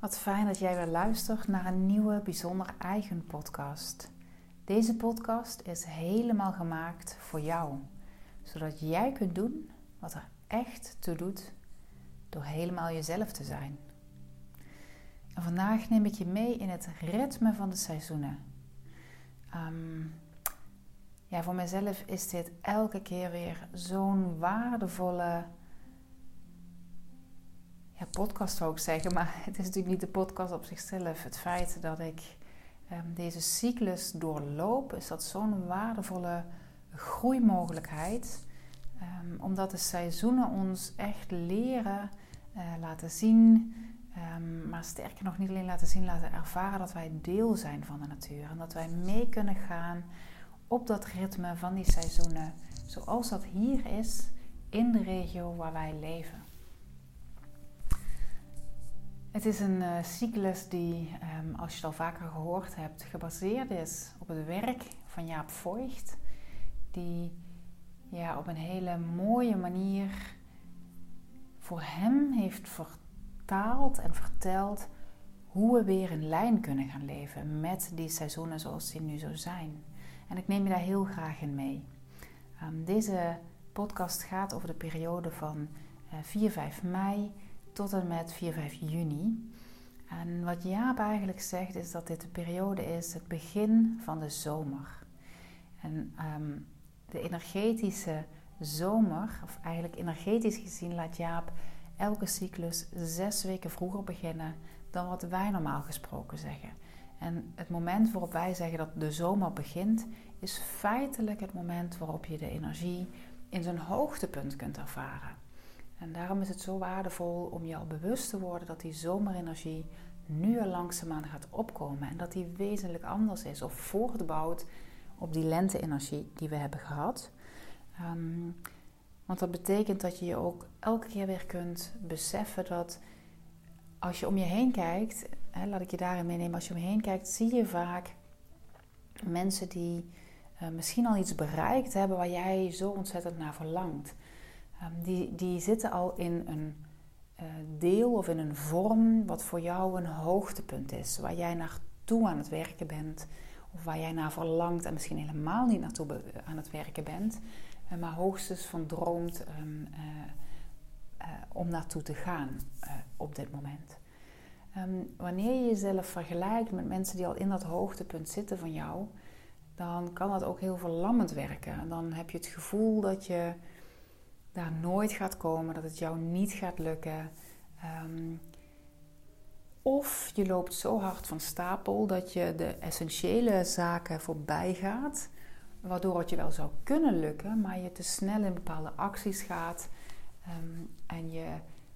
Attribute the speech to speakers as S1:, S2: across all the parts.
S1: Wat fijn dat jij weer luistert naar een nieuwe bijzonder eigen podcast. Deze podcast is helemaal gemaakt voor jou, zodat jij kunt doen wat er echt toe doet door helemaal jezelf te zijn. En vandaag neem ik je mee in het ritme van de seizoenen. Ehm, ja, voor mezelf is dit elke keer weer zo'n waardevolle podcast zou ik zeggen, maar het is natuurlijk niet de podcast op zichzelf. Het feit dat ik um, deze cyclus doorloop, is dat zo'n waardevolle groeimogelijkheid. Um, omdat de seizoenen ons echt leren, uh, laten zien, um, maar sterker nog niet alleen laten zien, laten ervaren dat wij deel zijn van de natuur. En dat wij mee kunnen gaan op dat ritme van die seizoenen, zoals dat hier is in de regio waar wij leven. Het is een uh, cyclus die, um, als je het al vaker gehoord hebt, gebaseerd is op het werk van Jaap Voigt. Die ja, op een hele mooie manier voor hem heeft vertaald en verteld hoe we weer in lijn kunnen gaan leven met die seizoenen zoals die nu zo zijn. En ik neem je daar heel graag in mee. Um, deze podcast gaat over de periode van uh, 4, 5 mei tot en met 4, 5 juni. En wat Jaap eigenlijk zegt is dat dit de periode is, het begin van de zomer. En um, de energetische zomer, of eigenlijk energetisch gezien, laat Jaap elke cyclus zes weken vroeger beginnen dan wat wij normaal gesproken zeggen. En het moment waarop wij zeggen dat de zomer begint, is feitelijk het moment waarop je de energie in zijn hoogtepunt kunt ervaren. En daarom is het zo waardevol om je al bewust te worden dat die zomerenergie nu al langzaamaan gaat opkomen. En dat die wezenlijk anders is of voortbouwt op die lente-energie die we hebben gehad. Um, want dat betekent dat je je ook elke keer weer kunt beseffen dat als je om je heen kijkt, hè, laat ik je daarin meenemen, als je om je heen kijkt, zie je vaak mensen die uh, misschien al iets bereikt hebben waar jij zo ontzettend naar verlangt. Um, die, die zitten al in een uh, deel of in een vorm wat voor jou een hoogtepunt is. Waar jij naartoe aan het werken bent. Of waar jij naar verlangt en misschien helemaal niet naartoe aan het werken bent. Uh, maar hoogstens van droomt um, uh, om naartoe te gaan op dit moment. Um, wanneer je jezelf vergelijkt met mensen die al in dat hoogtepunt zitten van jou, dan kan dat ook heel verlammend werken. Dan heb je het gevoel dat je nooit gaat komen, dat het jou niet gaat lukken. Um, of je loopt zo hard van stapel dat je de essentiële zaken voorbij gaat, waardoor het je wel zou kunnen lukken, maar je te snel in bepaalde acties gaat um, en je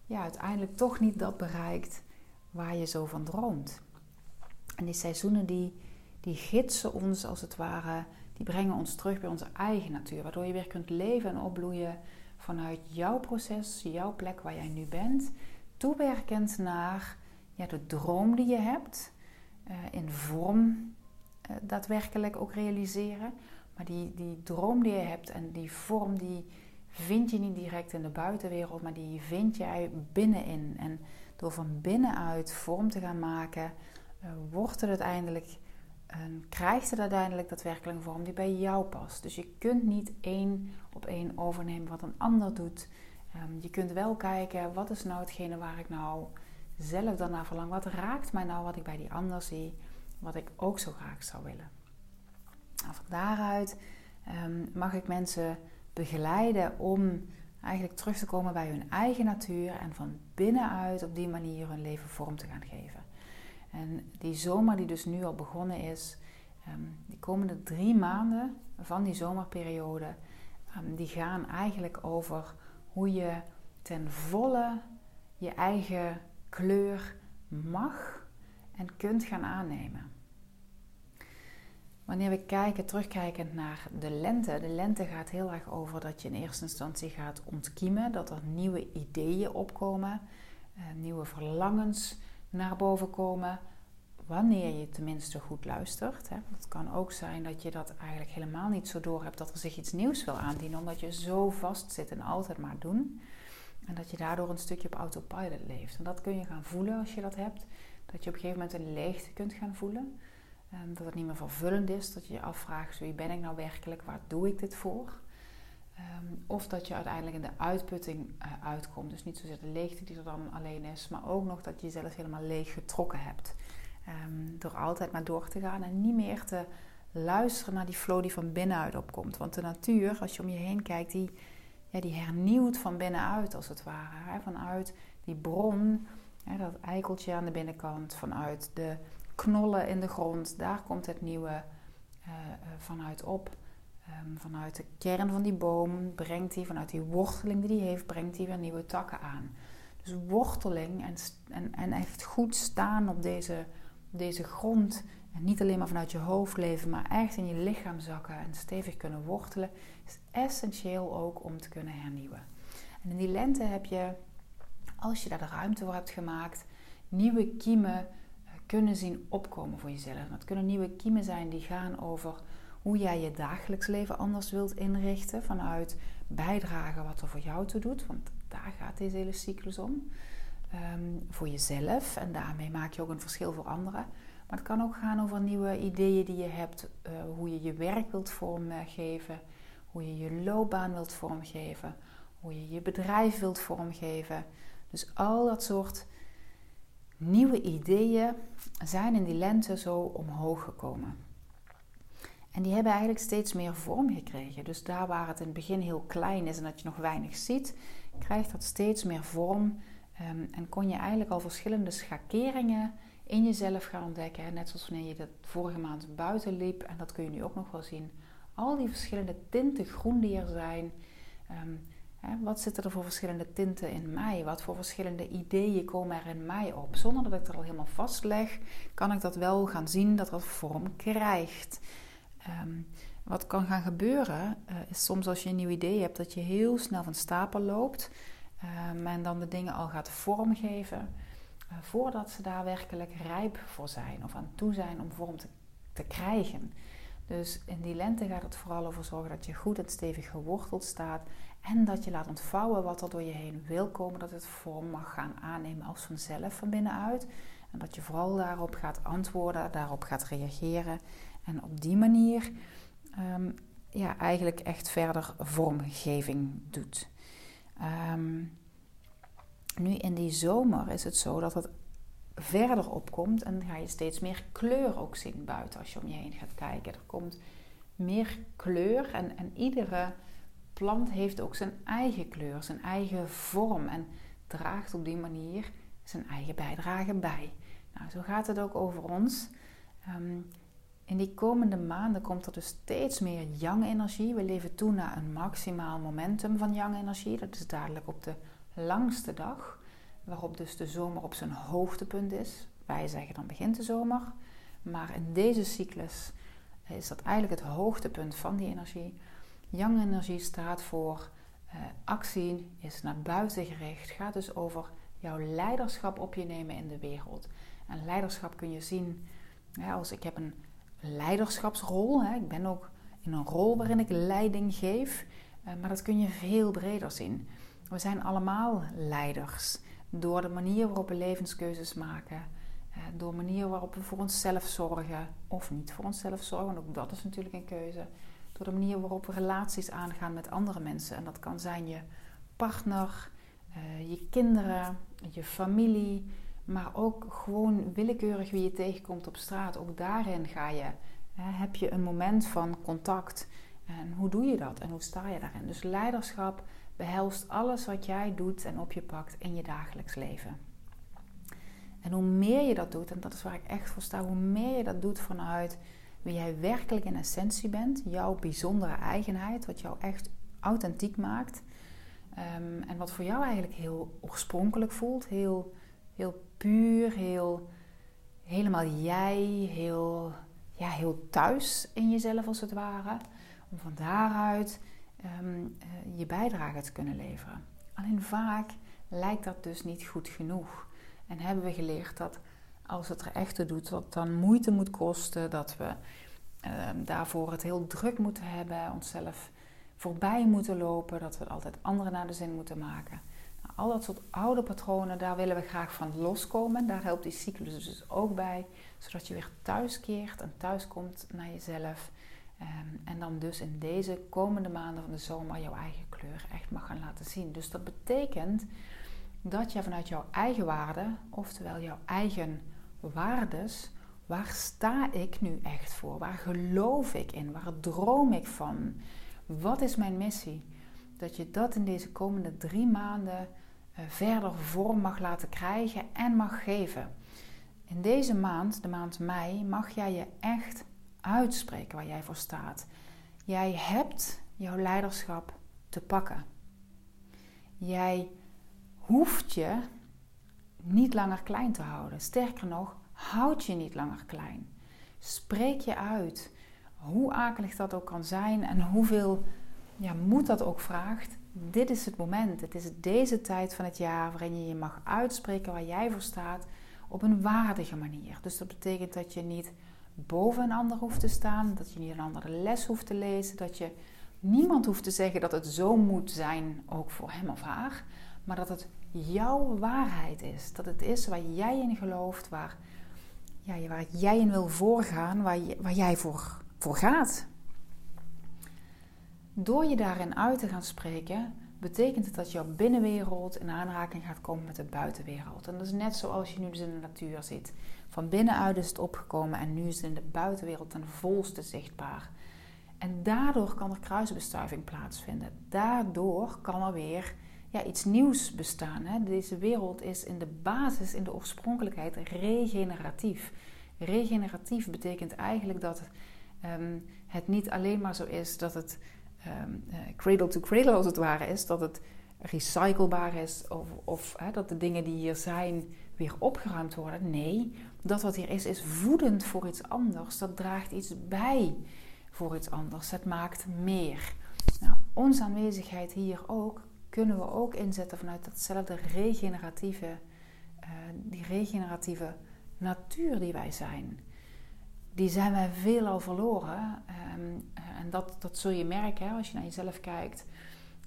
S1: ja, uiteindelijk toch niet dat bereikt waar je zo van droomt. En die seizoenen die, die gidsen ons als het ware, die brengen ons terug bij onze eigen natuur, waardoor je weer kunt leven en opbloeien vanuit jouw proces, jouw plek waar jij nu bent, toewerkend naar ja, de droom die je hebt, uh, in vorm uh, daadwerkelijk ook realiseren. Maar die, die droom die je hebt en die vorm die vind je niet direct in de buitenwereld, maar die vind jij binnenin. En door van binnenuit vorm te gaan maken, uh, wordt het uiteindelijk en krijgt het uiteindelijk daadwerkelijk een vorm die bij jou past. Dus je kunt niet één op één overnemen wat een ander doet. Um, je kunt wel kijken, wat is nou hetgene waar ik nou zelf dan naar verlang? Wat raakt mij nou wat ik bij die ander zie, wat ik ook zo graag zou willen? Nou, van daaruit um, mag ik mensen begeleiden om eigenlijk terug te komen bij hun eigen natuur en van binnenuit op die manier hun leven vorm te gaan geven. En die zomer die dus nu al begonnen is, um, die komende drie maanden van die zomerperiode, um, die gaan eigenlijk over hoe je ten volle je eigen kleur mag en kunt gaan aannemen. Wanneer we kijken, terugkijkend naar de lente, de lente gaat heel erg over dat je in eerste instantie gaat ontkiemen, dat er nieuwe ideeën opkomen, uh, nieuwe verlangens naar boven komen. Wanneer je tenminste goed luistert. Hè. Het kan ook zijn dat je dat eigenlijk helemaal niet zo door hebt dat er zich iets nieuws wil aandienen, omdat je zo vast zit en altijd maar doen. En dat je daardoor een stukje op autopilot leeft. En dat kun je gaan voelen als je dat hebt. Dat je op een gegeven moment een leegte kunt gaan voelen. Dat het niet meer vervullend is. Dat je je afvraagt, wie ben ik nou werkelijk? Waar doe ik dit voor? Um, of dat je uiteindelijk in de uitputting uh, uitkomt. Dus niet zozeer de leegte die er dan alleen is. Maar ook nog dat je jezelf helemaal leeg getrokken hebt. Um, door altijd maar door te gaan en niet meer te luisteren naar die flow die van binnenuit opkomt. Want de natuur, als je om je heen kijkt, die, ja, die hernieuwt van binnenuit als het ware. Vanuit die bron, hè, dat eikeltje aan de binnenkant, vanuit de knollen in de grond, daar komt het nieuwe uh, vanuit op. Um, vanuit de kern van die boom brengt hij, vanuit die worteling die hij heeft, brengt hij weer nieuwe takken aan. Dus worteling en, en, en echt goed staan op deze, deze grond en niet alleen maar vanuit je hoofd leven, maar echt in je lichaam zakken en stevig kunnen wortelen, is essentieel ook om te kunnen hernieuwen. En in die lente heb je, als je daar de ruimte voor hebt gemaakt, nieuwe kiemen eh, kunnen zien opkomen voor jezelf. Dat kunnen nieuwe kiemen zijn die gaan over hoe jij je dagelijks leven anders wilt inrichten vanuit bijdragen wat er voor jou toe doet, want daar gaat deze hele cyclus om. Um, voor jezelf en daarmee maak je ook een verschil voor anderen. Maar het kan ook gaan over nieuwe ideeën die je hebt, uh, hoe je je werk wilt vormgeven, hoe je je loopbaan wilt vormgeven, hoe je je bedrijf wilt vormgeven. Dus al dat soort nieuwe ideeën zijn in die lente zo omhoog gekomen. En die hebben eigenlijk steeds meer vorm gekregen. Dus daar waar het in het begin heel klein is en dat je nog weinig ziet, krijgt dat steeds meer vorm. Um, en kon je eigenlijk al verschillende schakeringen in jezelf gaan ontdekken. Net zoals wanneer je dat vorige maand buiten liep, en dat kun je nu ook nog wel zien. Al die verschillende tinten groen die er zijn. Um, hè, wat zitten er voor verschillende tinten in mij? Wat voor verschillende ideeën komen er in mij op? Zonder dat ik er al helemaal vastleg, kan ik dat wel gaan zien dat dat vorm krijgt. Um, wat kan gaan gebeuren, uh, is soms als je een nieuw idee hebt, dat je heel snel van stapel loopt. Um, en dan de dingen al gaat vormgeven. Eh, voordat ze daar werkelijk rijp voor zijn of aan toe zijn om vorm te, te krijgen. Dus in die lente gaat het vooral over zorgen dat je goed en stevig geworteld staat en dat je laat ontvouwen wat er door je heen wil komen, dat het vorm mag gaan aannemen als vanzelf van binnenuit. En dat je vooral daarop gaat antwoorden, daarop gaat reageren en op die manier um, ja, eigenlijk echt verder vormgeving doet. Um, nu in die zomer is het zo dat het verder opkomt en ga je steeds meer kleur ook zien buiten als je om je heen gaat kijken. Er komt meer kleur en, en iedere plant heeft ook zijn eigen kleur, zijn eigen vorm en draagt op die manier zijn eigen bijdrage bij. Nou, zo gaat het ook over ons. Um, in die komende maanden komt er dus steeds meer yang-energie. We leven toe naar een maximaal momentum van yang-energie. Dat is dadelijk op de langste dag, waarop dus de zomer op zijn hoogtepunt is. Wij zeggen dan begint de zomer, maar in deze cyclus is dat eigenlijk het hoogtepunt van die energie. Yang energie staat voor uh, actie, is naar buiten gericht, gaat dus over jouw leiderschap op je nemen in de wereld. En leiderschap kun je zien als ik heb een leiderschapsrol. Hè. Ik ben ook in een rol waarin ik leiding geef, uh, maar dat kun je veel breder zien. We zijn allemaal leiders door de manier waarop we levenskeuzes maken, eh, door de manier waarop we voor onszelf zorgen of niet voor onszelf zorgen, want ook dat is natuurlijk een keuze. Door de manier waarop we relaties aangaan met andere mensen. En dat kan zijn je partner, eh, je kinderen, je familie, maar ook gewoon willekeurig wie je tegenkomt op straat. Ook daarin ga je, heb je een moment van contact. En hoe doe je dat en hoe sta je daarin? Dus leiderschap behelst alles wat jij doet en op je pakt in je dagelijks leven. En hoe meer je dat doet, en dat is waar ik echt voor sta, hoe meer je dat doet vanuit wie jij werkelijk in essentie bent, jouw bijzondere eigenheid, wat jou echt authentiek maakt. Um, en wat voor jou eigenlijk heel oorspronkelijk voelt, heel, heel puur, heel, helemaal jij, heel, ja, heel thuis in jezelf als het ware. Om van daaruit Ehm, eh, je bijdrage te kunnen leveren. Alleen vaak lijkt dat dus niet goed genoeg. En hebben we geleerd dat als het er echt toe doet, dat dan moeite moet kosten, dat we ehm, daarvoor het heel druk moeten hebben, onszelf voorbij moeten lopen, dat we altijd anderen naar de zin moeten maken. Al dat soort oude patronen, daar willen we graag van loskomen. Daar helpt die cyclus dus ook bij, zodat je weer thuiskeert en thuiskomt naar jezelf. Ehm, en dan dus in deze komende maanden van de zomer jouw eigen kleur echt mag gaan laten zien. Dus dat betekent dat je vanuit jouw eigen waarde, oftewel jouw eigen waardes, waar sta ik nu echt voor? Waar geloof ik in? Waar droom ik van? Wat is mijn missie? Dat je dat in deze komende drie maanden verder vorm mag laten krijgen en mag geven. In deze maand, de maand mei, mag jij je echt uitspreken waar jij voor staat. Jij hebt jouw leiderschap te pakken. Jij hoeft je niet langer klein te houden. Sterker nog, houd je niet langer klein. Spreek je uit. Hoe akelig dat ook kan zijn en hoeveel ja, moed dat ook vraagt. Dit is het moment. Het is deze tijd van het jaar waarin je je mag uitspreken waar jij voor staat op een waardige manier. Dus dat betekent dat je niet boven een ander hoeft te staan, dat je niet een andere les hoeft te lezen, dat je niemand hoeft te zeggen dat het zo moet zijn, ook voor hem of haar, maar dat het jouw waarheid is. Dat het is waar jij in gelooft, waar, ja, waar jij in wil voorgaan, waar, waar jij voor, voor gaat. Door je daarin uit te gaan spreken, betekent het dat jouw binnenwereld in aanraking gaat komen met de buitenwereld. En dat is net zoals je nu dus in de natuur ziet. Van binnenuit is het opgekomen en nu is het in de buitenwereld ten volste zichtbaar. En daardoor kan er kruisbestuiving plaatsvinden. Daardoor kan er weer ja, iets nieuws bestaan. Hè? Deze wereld is in de basis, in de oorspronkelijkheid, regeneratief. Regeneratief betekent eigenlijk dat um, het niet alleen maar zo is dat het um, cradle to cradle als het ware is, dat het recyclebaar is of, of hè, dat de dingen die hier zijn weer opgeruimd worden. Nee, dat wat hier is, is voedend voor iets anders. Dat draagt iets bij voor iets anders. Het maakt meer. Nou, onze aanwezigheid hier ook kunnen we ook inzetten vanuit datzelfde regeneratieve, uh, die regeneratieve natuur die wij zijn. Die zijn wij veelal verloren. Um, en dat, dat zul je merken hè, als je naar jezelf kijkt.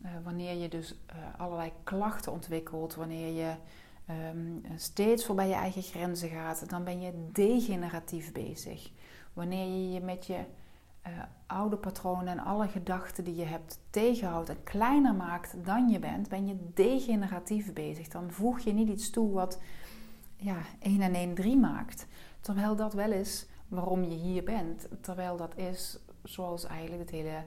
S1: Uh, wanneer je dus uh, allerlei klachten ontwikkelt, wanneer je um, steeds voorbij je eigen grenzen gaat, dan ben je degeneratief bezig. Wanneer je je met je oude patronen en alle gedachten die je hebt tegenhoudt en kleiner maakt dan je bent, ben je degeneratief bezig. Dan voeg je niet iets toe wat ja, 1 en 1 3 maakt. Terwijl dat wel is waarom je hier bent. Terwijl dat is zoals eigenlijk het hele,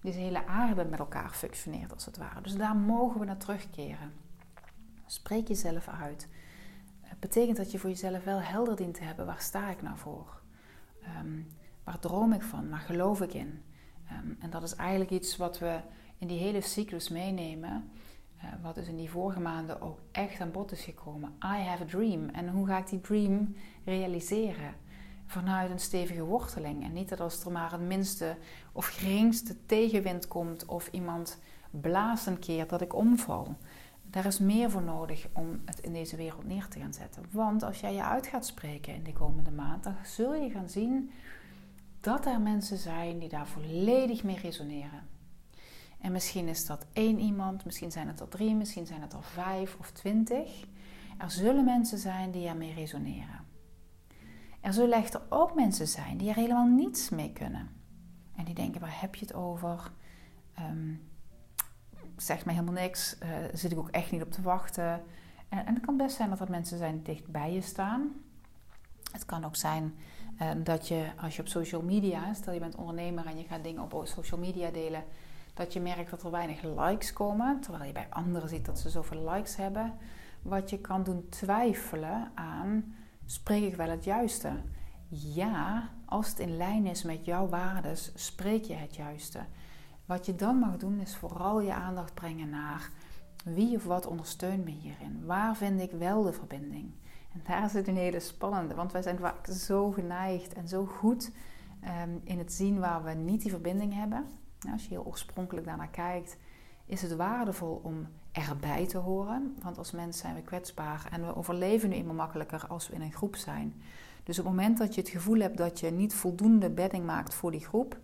S1: deze hele aarde met elkaar functioneert als het ware. Dus daar mogen we naar terugkeren. Spreek jezelf uit. Het betekent dat je voor jezelf wel helder dient te hebben. Waar sta ik nou voor? Um, waar droom ik van? Waar geloof ik in? Um, en dat is eigenlijk iets wat we in die hele cyclus meenemen. Uh, wat dus in die vorige maanden ook echt aan bod is gekomen. I have a dream. En hoe ga ik die dream realiseren? Vanuit een stevige worteling. En niet dat als er maar het minste of geringste tegenwind komt of iemand blaast een keer dat ik omval. Daar is meer voor nodig om het in deze wereld neer te gaan zetten. Want als jij je uit gaat spreken in de komende maand, dan zul je gaan zien dat er mensen zijn die daar volledig mee resoneren. En misschien is dat één iemand, misschien zijn het er drie, misschien zijn het er vijf of twintig. Er zullen mensen zijn die ermee resoneren. Er zullen echter ook mensen zijn die er helemaal niets mee kunnen. En die denken, waar heb je het over? Um, zegt mij helemaal niks. Uh, zit ik ook echt niet op te wachten. En, en, het kan best zijn dat er mensen zijn die dicht bij je staan. Het kan ook zijn uh, dat je, als je op social media, stel je bent ondernemer en je gaat dingen op social media delen, dat je merkt dat er weinig likes komen, terwijl je bij anderen ziet dat ze zoveel likes hebben. Wat je kan doen twijfelen aan, spreek ik wel het juiste? Ja, als het in lijn is met jouw waarden, spreek je het juiste. Wat je dan mag doen is vooral je aandacht brengen naar wie of wat ondersteunt me hierin. Waar vind ik wel de verbinding? En daar zit een hele spannende, want wij zijn vaak zo geneigd en zo goed ehm, in het zien waar we niet die verbinding hebben. Nou, als je heel oorspronkelijk daarnaar kijkt, is het waardevol om erbij te horen. Want als mens zijn we kwetsbaar en we overleven nu eenmaal makkelijker als we in een groep zijn. Dus op het moment dat je het gevoel hebt dat je niet voldoende bedding maakt voor die groep,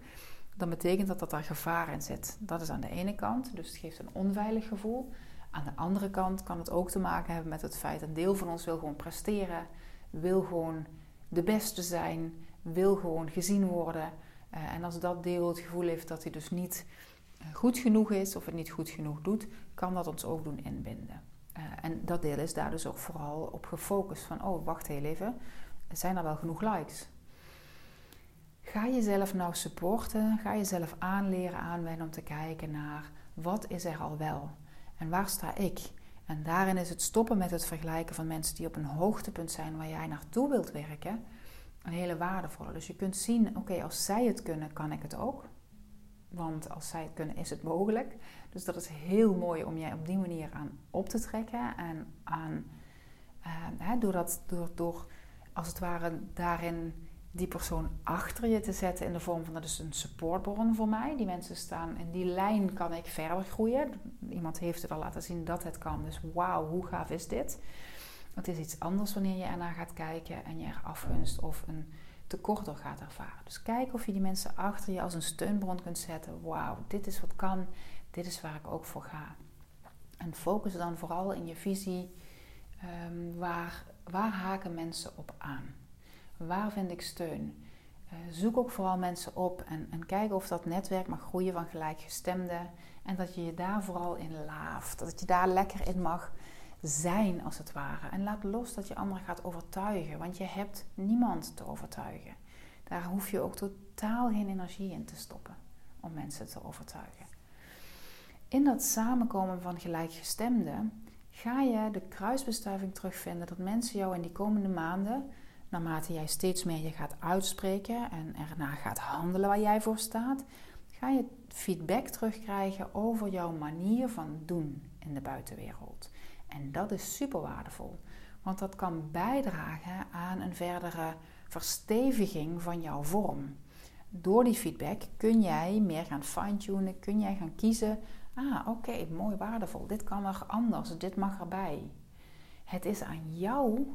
S1: dan betekent dat dat daar gevaar in zit. Dat is aan de ene kant, dus het geeft een onveilig gevoel. Aan de andere kant kan het ook te maken hebben met het feit dat een deel van ons wil gewoon presteren, wil gewoon de beste zijn, wil gewoon gezien worden. Uh, en als dat deel het gevoel heeft dat hij dus niet goed genoeg is of het niet goed genoeg doet, kan dat ons ook doen inbinden. Uh, en dat deel is daar dus ook vooral op gefocust van, oh wacht heel even, zijn er wel genoeg likes? Ga jezelf nou supporten, ga jezelf aanleren, aanwennen om te kijken naar wat is er al wel en waar sta ik? En daarin is het stoppen met het vergelijken van mensen die op een hoogtepunt zijn waar jij naartoe wilt werken, een hele waardevolle. Dus je kunt zien, oké, als zij het kunnen, kan ik het ook. Want als zij het kunnen, is het mogelijk. Dus dat is heel mooi om jij op die manier aan op te trekken. En aan, uh, hè, door, dat, door, door als het ware daarin die persoon achter je te zetten in de vorm van dat is een supportbron voor mij. Die mensen staan in die lijn kan ik verder groeien. Iemand heeft het al laten zien dat het kan. Dus wauw, hoe gaaf is dit? Het is iets anders wanneer je ernaar gaat kijken en je er afgunst of een tekort door gaat ervaren. Dus kijk of je die mensen achter je als een steunbron kunt zetten. Wauw, dit is wat kan, dit is waar ik ook voor ga. En focus dan vooral in je visie. Um, waar, waar haken mensen op aan? Waar vind ik steun? Uh, zoek ook vooral mensen op en, en kijk of dat netwerk mag groeien van gelijkgestemden. En dat je je daar vooral in laaft. Dat je daar lekker in mag zijn, als het ware. En laat los dat je anderen gaat overtuigen, want je hebt niemand te overtuigen. Daar hoef je ook totaal geen energie in te stoppen om mensen te overtuigen. In dat samenkomen van gelijkgestemden ga je de kruisbestuiving terugvinden dat mensen jou in die komende maanden, naarmate jij steeds meer je gaat uitspreken en erna gaat handelen waar jij voor staat, ga je feedback terugkrijgen over jouw manier van doen in de buitenwereld. En dat is super waardevol, want dat kan bijdragen aan een verdere versteviging van jouw vorm. Door die feedback kun jij meer gaan fine-tunen, kun jij gaan kiezen. Ah, oké, mooi, waardevol. Dit kan er anders, dit mag erbij. Het is aan jou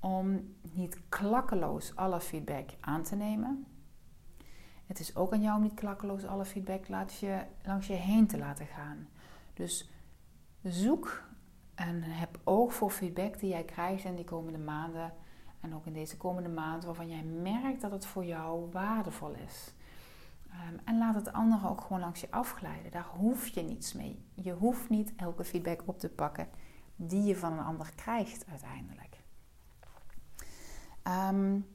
S1: om niet klakkeloos alle feedback aan te nemen. Het is ook aan jou om niet klakkeloos alle feedback langs je, langs je heen te laten gaan. Dus zoek en heb oog voor feedback die jij krijgt in die komende maanden. En ook in deze komende maand waarvan jij merkt dat het voor jou waardevol is. Um, en laat het andere ook gewoon langs je afglijden. Daar hoef je niets mee. Je hoeft niet elke feedback op te pakken die je van een ander krijgt uiteindelijk. Um,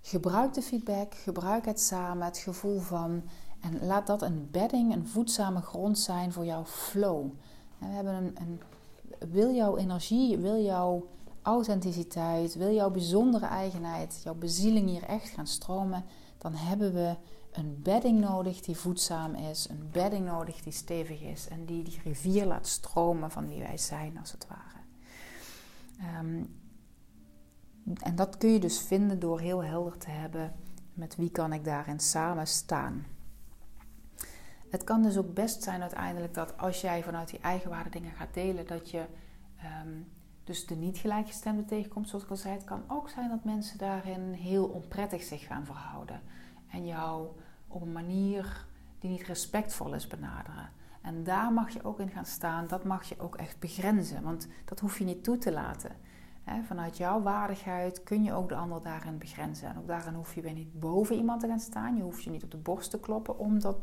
S1: gebruik de feedback, gebruik het samen, het gevoel van. En laat dat een bedding, een voedzame grond zijn voor jouw flow. we hebben een, een wil jouw energie, wil jouw authenticiteit, wil jouw bijzondere eigenheid, jouw bezieling hier echt gaan stromen, dan hebben we een bedding nodig die voedzaam is, een bedding nodig die stevig is en die die rivier laat stromen van wie wij zijn, als het ware. Ehm, en dat kun je dus vinden door heel helder te hebben met wie kan ik daarin samen staan. Het kan dus ook best zijn uiteindelijk dat als jij vanuit die eigenwaarde dingen gaat delen, dat je um, dus de niet gelijkgestemde tegenkomt, zoals ik al zei. Het kan ook zijn dat mensen daarin heel onprettig zich gaan verhouden en jou op een manier die niet respectvol is benaderen. En daar mag je ook in gaan staan, dat mag je ook echt begrenzen, want dat hoef je niet toe te laten. vanuit jouw waardigheid kun je ook de ander daarin begrenzen. En ook daarin hoef je weer niet boven iemand te gaan staan. Je hoeft je niet op de borst te kloppen om dat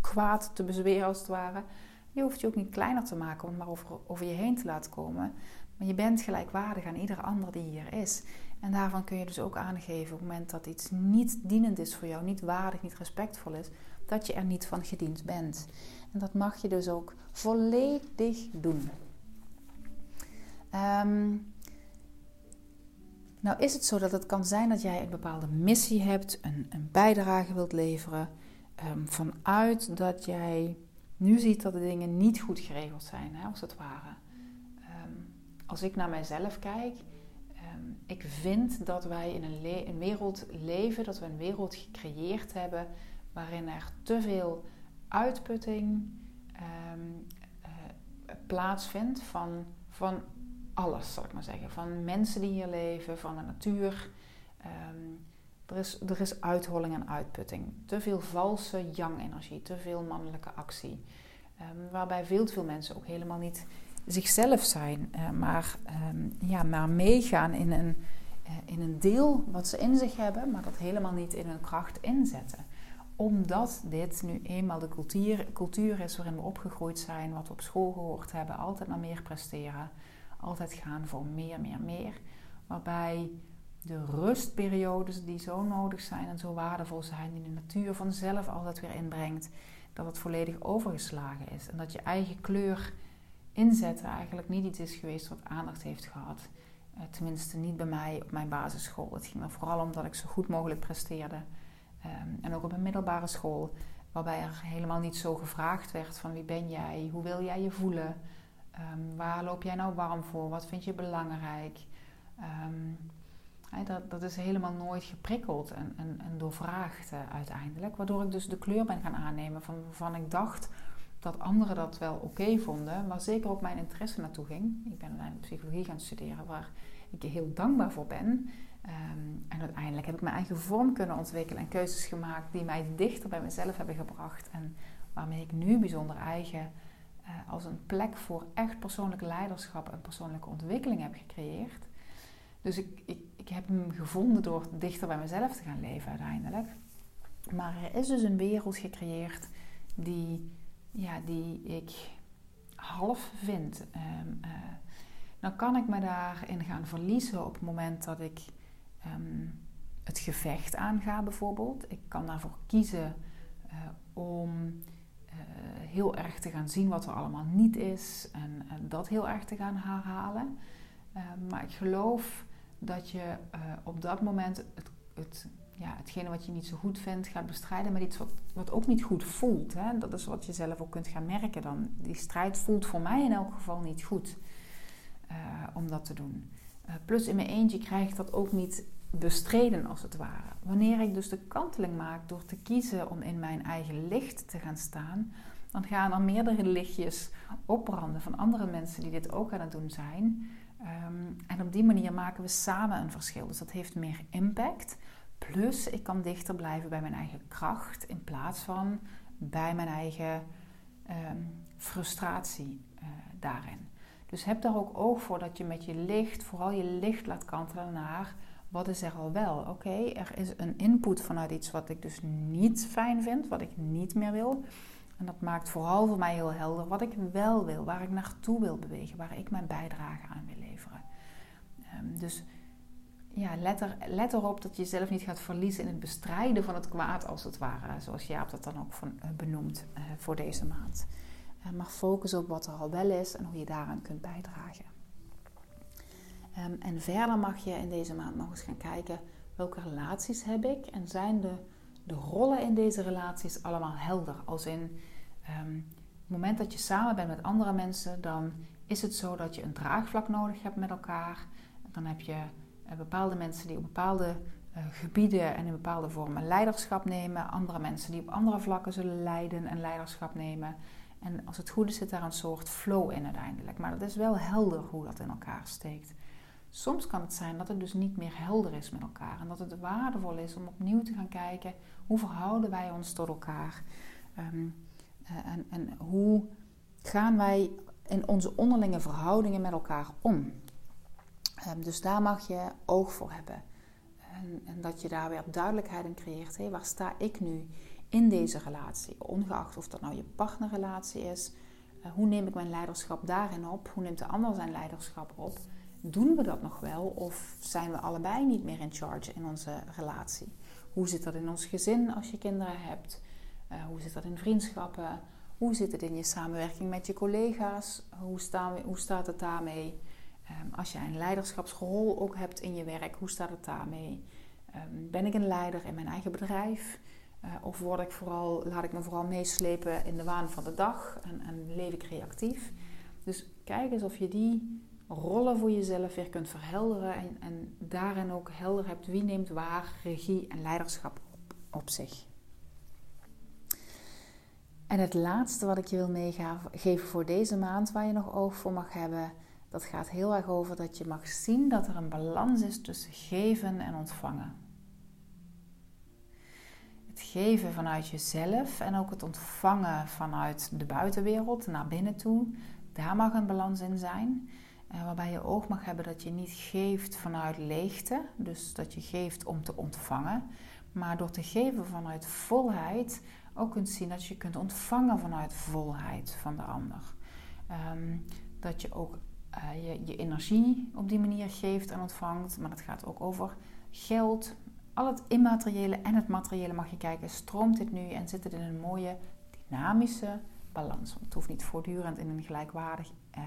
S1: kwaad te bezweren als het ware. Je hoeft je ook niet kleiner te maken om het maar over, over je heen te laten komen. Maar je bent gelijkwaardig aan ieder ander die hier is. En daarvan kun je dus ook aangeven op het moment dat iets niet dienend is voor jou, niet waardig, niet respectvol is, dat je er niet van gediend bent. En dat mag je dus ook volledig doen. Ehm, nou is het zo dat het kan zijn dat jij een bepaalde missie hebt, een, een bijdrage wilt leveren, um, vanuit dat jij nu ziet dat de dingen niet goed geregeld zijn, hè, als het ware. Ehm, als ik naar mijzelf kijk, um, ik vind dat wij in een, een, wereld leven, dat we een wereld gecreëerd hebben waarin er te veel uitputting uh, plaatsvindt van, van alles, zal ik maar zeggen. Van mensen die hier leven, van de natuur. Er is, er is uitholling en uitputting. Te veel valse yang-energie, te veel mannelijke actie. Um, waarbij veel te veel mensen ook helemaal niet zichzelf zijn, uh, maar, um, ja, maar meegaan in een, uh, in een deel wat ze in zich hebben, maar dat helemaal niet in hun kracht inzetten. Omdat dit nu eenmaal de cultuur, cultuur is waarin we opgegroeid zijn, wat we op school gehoord hebben, altijd naar meer presteren, altijd gaan voor meer, meer, meer. Waarbij de rustperiodes die zo nodig zijn en zo waardevol zijn, die de natuur vanzelf altijd weer inbrengt, dat het volledig overgeslagen is. En dat je eigen kleur inzetten eigenlijk niet iets is geweest wat aandacht heeft gehad. Uh, tenminste, niet bij mij op mijn basisschool. Het ging er vooral om dat ik zo goed mogelijk presteerde. Um, en ook op een middelbare school, waarbij er helemaal niet zo gevraagd werd van wie ben jij, hoe wil jij je voelen, um, waar loop jij nou warm voor, wat vind je belangrijk. Um, dat, dat is helemaal nooit geprikkeld en, en, en doorvraagd uh, uiteindelijk. Waardoor ik dus de kleur ben gaan aannemen van waarvan ik dacht dat anderen dat wel oké vonden. Waar zeker ook mijn interesse naartoe ging. Ik ben uiteindelijk psychologie gaan studeren waar ik heel dankbaar voor ben. Um, en uiteindelijk heb ik mijn eigen vorm kunnen ontwikkelen en keuzes gemaakt die mij dichter bij mezelf hebben gebracht. En waarmee ik nu bijzonder eigen uh, als een plek voor echt persoonlijk leiderschap en persoonlijke ontwikkeling heb gecreëerd. Dus ik, ik, ik heb hem gevonden door dichter bij mezelf te gaan leven uiteindelijk. Maar er is dus een wereld gecreëerd die, ja, die ik half vind. Um, uh, dan kan ik me daarin gaan verliezen op het moment dat ik um, het gevecht aanga bijvoorbeeld. Ik kan daarvoor kiezen uh, om uh, heel erg te gaan zien wat er allemaal niet is en, en dat heel erg te gaan herhalen. Ehm, maar ik geloof dat je uh, op dat moment het, het, ja, hetgene wat je niet zo goed vindt gaat bestrijden met iets wat, wat ook niet goed voelt. Hè? Dat is wat je zelf ook kunt gaan merken dan. Die strijd voelt voor mij in elk geval niet goed uh, om dat te doen. Uh, plus in mijn eentje krijg ik dat ook niet bestreden als het ware. Wanneer ik dus de kanteling maak door te kiezen om in mijn eigen licht te gaan staan, dan gaan er meerdere lichtjes opbranden van andere mensen die dit ook aan het doen zijn. Um, en op die manier maken we samen een verschil. Dus dat heeft meer impact. Plus, ik kan dichter blijven bij mijn eigen kracht in plaats van bij mijn eigen um, frustratie uh, daarin. Dus heb daar ook oog voor dat je met je licht, vooral je licht laat kantelen naar wat is er al wel. Oké, er is een input vanuit iets wat ik dus niet fijn vind, wat ik niet meer wil. En dat maakt vooral voor mij heel helder wat ik wel wil, waar ik naartoe wil bewegen, waar ik mijn bijdrage aan wil. Um, dus ja, let, er, let erop dat je jezelf niet gaat verliezen in het bestrijden van het kwaad, als het ware, zoals Jaap dat dan ook van, uh, benoemt uh, voor deze maand. Uh, maar focus op wat er al wel is en hoe je daaraan kunt bijdragen. Um, en verder mag je in deze maand nog eens gaan kijken welke relaties heb ik en zijn de de rollen in deze relaties allemaal helder. Als in um, het moment dat je samen bent met andere mensen, dan is het zo dat je een draagvlak nodig hebt met elkaar. Dan heb je uh, bepaalde mensen die op bepaalde uh, gebieden en in bepaalde vormen leiderschap nemen. Andere mensen die op andere vlakken zullen leiden en leiderschap nemen. En als het goed is, zit daar een soort flow in uiteindelijk. Maar het is wel helder hoe dat in elkaar steekt. Soms kan het zijn dat het dus niet meer helder is met elkaar. En dat het waardevol is om opnieuw te gaan kijken hoe verhouden wij ons tot elkaar. Um, en, en hoe gaan wij in onze onderlinge verhoudingen met elkaar om. Um, dus daar mag je oog voor hebben. En, en, dat je daar weer duidelijkheid in creëert. Hé, waar sta ik nu in deze relatie? Ongeacht of dat nou je partnerrelatie is. Uh, hoe neem ik mijn leiderschap daarin op? Hoe neemt de ander zijn leiderschap op? doen we dat nog wel of zijn we allebei niet meer in charge in onze relatie? Hoe zit dat in ons gezin als je kinderen hebt? Uh, hoe zit dat in vriendschappen? Hoe zit het in je samenwerking met je collega's? Hoe, staan hoe staat het daarmee? Um, als je een leiderschapsrol ook hebt in je werk, hoe staat het daarmee? Um, ben ik een leider in mijn eigen bedrijf? Uh, of word ik vooral, laat ik me vooral meeslepen in de waan van de dag en, en leef ik reactief? Dus kijk eens of je die rollen voor jezelf weer kunt verhelderen en, en daarin ook helder hebt wie neemt waar regie en leiderschap op, op zich. En het laatste wat ik je wil meegeven voor deze maand, waar je nog oog voor mag hebben, dat gaat heel erg over dat je mag zien dat er een balans is tussen geven en ontvangen. Het geven vanuit jezelf en ook het ontvangen vanuit de buitenwereld naar binnen toe Daar mag een balans in zijn. Uh, waarbij je oog mag hebben dat je niet geeft vanuit leegte. Dus dat je geeft om te ontvangen. Maar door te geven vanuit volheid ook kunt zien dat je kunt ontvangen vanuit volheid van de ander. Ehm, dat je ook uh, je, energie op die manier geeft en ontvangt. Maar het gaat ook over geld. Al het immateriële en het materiële mag je kijken. Stroomt dit nu en zit het in een mooie dynamische balans? Het hoeft niet voortdurend in een gelijkwaardig, uh,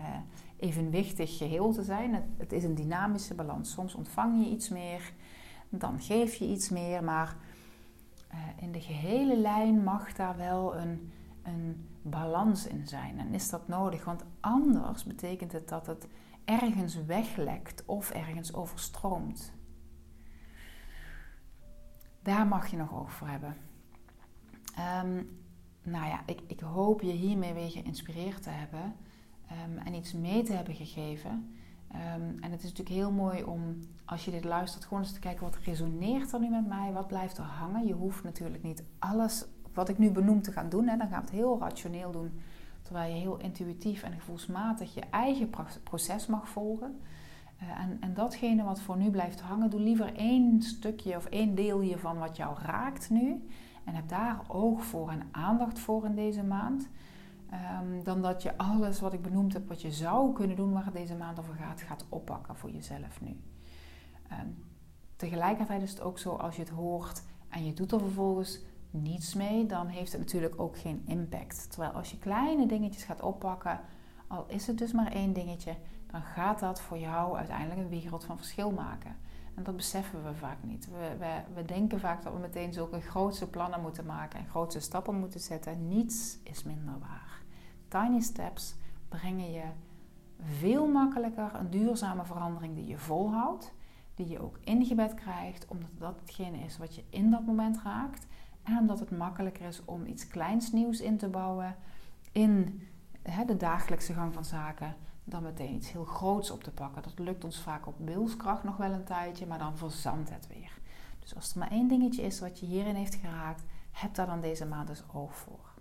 S1: evenwichtig geheel te zijn. Het, is een dynamische balans. Soms ontvang je iets meer, dan geef je iets meer. Maar uh, in de gehele lijn mag daar wel een, een balans in zijn. En is dat nodig? Want anders betekent het dat het ergens weglekt of ergens overstroomt. Daar mag je nog over hebben. Um, nou ja, ik, ik, hoop je hiermee weer geïnspireerd te hebben um, en iets mee te hebben gegeven. Um, en het is natuurlijk heel mooi om, als je dit luistert, gewoon eens te kijken wat resoneert er nu met mij, wat blijft er hangen. Je hoeft natuurlijk niet alles wat ik nu benoem te gaan doen. Hè, dan gaan we het heel rationeel doen. Terwijl je heel intuïtief en gevoelsmatig je eigen proces mag volgen. Uh, en, en datgene wat voor nu blijft hangen, doe liever één stukje of één deel hiervan wat jou raakt nu. En heb daar oog voor en aandacht voor in deze maand. Um, dan dat je alles wat ik benoemd heb, wat je zou kunnen doen waar het deze maand over gaat, gaat oppakken voor jezelf nu. Um, tegelijkertijd is het ook zo als je het hoort en je doet er vervolgens niets mee, dan heeft het natuurlijk ook geen impact. Terwijl als je kleine dingetjes gaat oppakken, al is het dus maar één dingetje, dan gaat dat voor jou uiteindelijk een wereld van verschil maken. En dat beseffen we vaak niet. We, we, we denken vaak dat we meteen zulke grootste plannen moeten maken en grootste stappen moeten zetten. Niets is minder waar. Tiny steps brengen je veel makkelijker een duurzame verandering die je volhoudt, die je ook ingebed krijgt, omdat dat hetgene is wat je in dat moment raakt en omdat het makkelijker is om iets kleins nieuws in te bouwen in hè, de dagelijkse gang van zaken, dan meteen iets heel groots op te pakken. Dat lukt ons vaak op wilskracht nog wel een tijdje, maar dan verzandt het weer. Dus als er maar één dingetje is wat je hierin heeft geraakt, heb daar dan deze maand dus oog voor.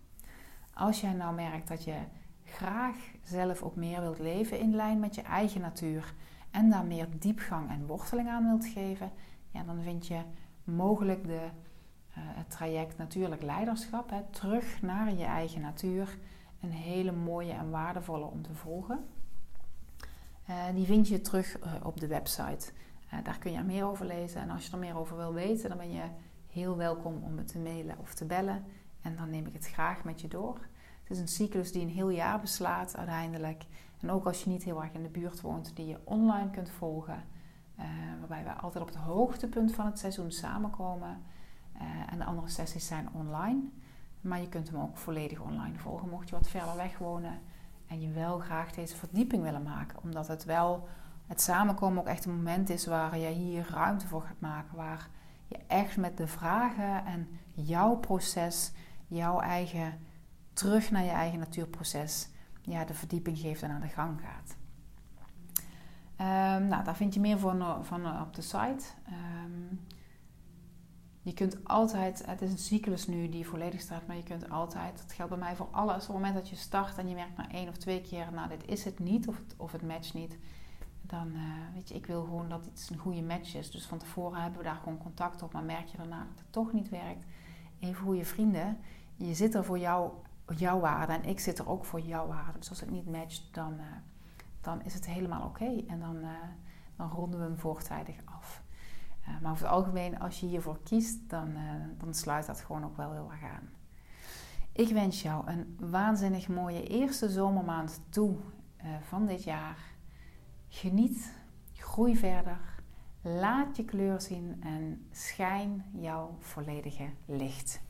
S1: Als jij nou merkt dat je graag zelf ook meer wilt leven in lijn met je eigen natuur en daar meer diepgang en worteling aan wilt geven, ja, dan vind je mogelijk de het traject Natuurlijk Leiderschap, hè, terug naar je eigen natuur, een hele mooie en waardevolle om te volgen. Uh, die vind je terug uh, op de website. Daar kun je er meer over lezen. En als je er meer over wil weten, dan ben je heel welkom om me te mailen of te bellen. En dan neem ik het graag met je door. Het is een cyclus die een heel jaar beslaat uiteindelijk. En ook als je niet heel erg in de buurt woont, die je online kunt volgen. waarbij we altijd op het hoogtepunt van het seizoen samenkomen. Uh, en de andere sessies zijn online. Maar je kunt hem ook volledig online volgen, mocht je wat verder weg wonen en je wel graag deze verdieping willen maken. Omdat het wel, het samenkomen ook echt een moment is waar je hier ruimte voor gaat maken. Waar je echt met de vragen en jouw proces, jouw eigen, terug naar je eigen natuurproces, ja, de verdieping geeft en aan de gang gaat. Um, nou, daar vind je meer van, van op de site. Je kunt altijd, het is een cyclus nu die volledig staat, maar je kunt altijd, dat geldt bij mij voor alles, op het moment dat je start en je merkt na één of twee keer, nou dit is het niet of het, of het matcht niet, dan uh, weet je, ik wil gewoon dat het een goede match is. Dus van tevoren hebben we daar gewoon contact op, maar merk je daarna dat het toch niet werkt. Even goede vrienden, je zit er voor jou, jouw waarde en ik zit er ook voor jouw waarde. Dus als het niet matcht, dan, uh, dan is het helemaal oké en dan, uh, dan ronden we hem voortijdig af. Eh, maar over het algemeen, als je hiervoor kiest, dan, uh, dan sluit dat gewoon ook wel heel erg aan. Ik wens jou een waanzinnig mooie eerste zomermaand toe uh, van dit jaar. Geniet, groei verder, laat je kleur zien en schijn jouw volledige licht.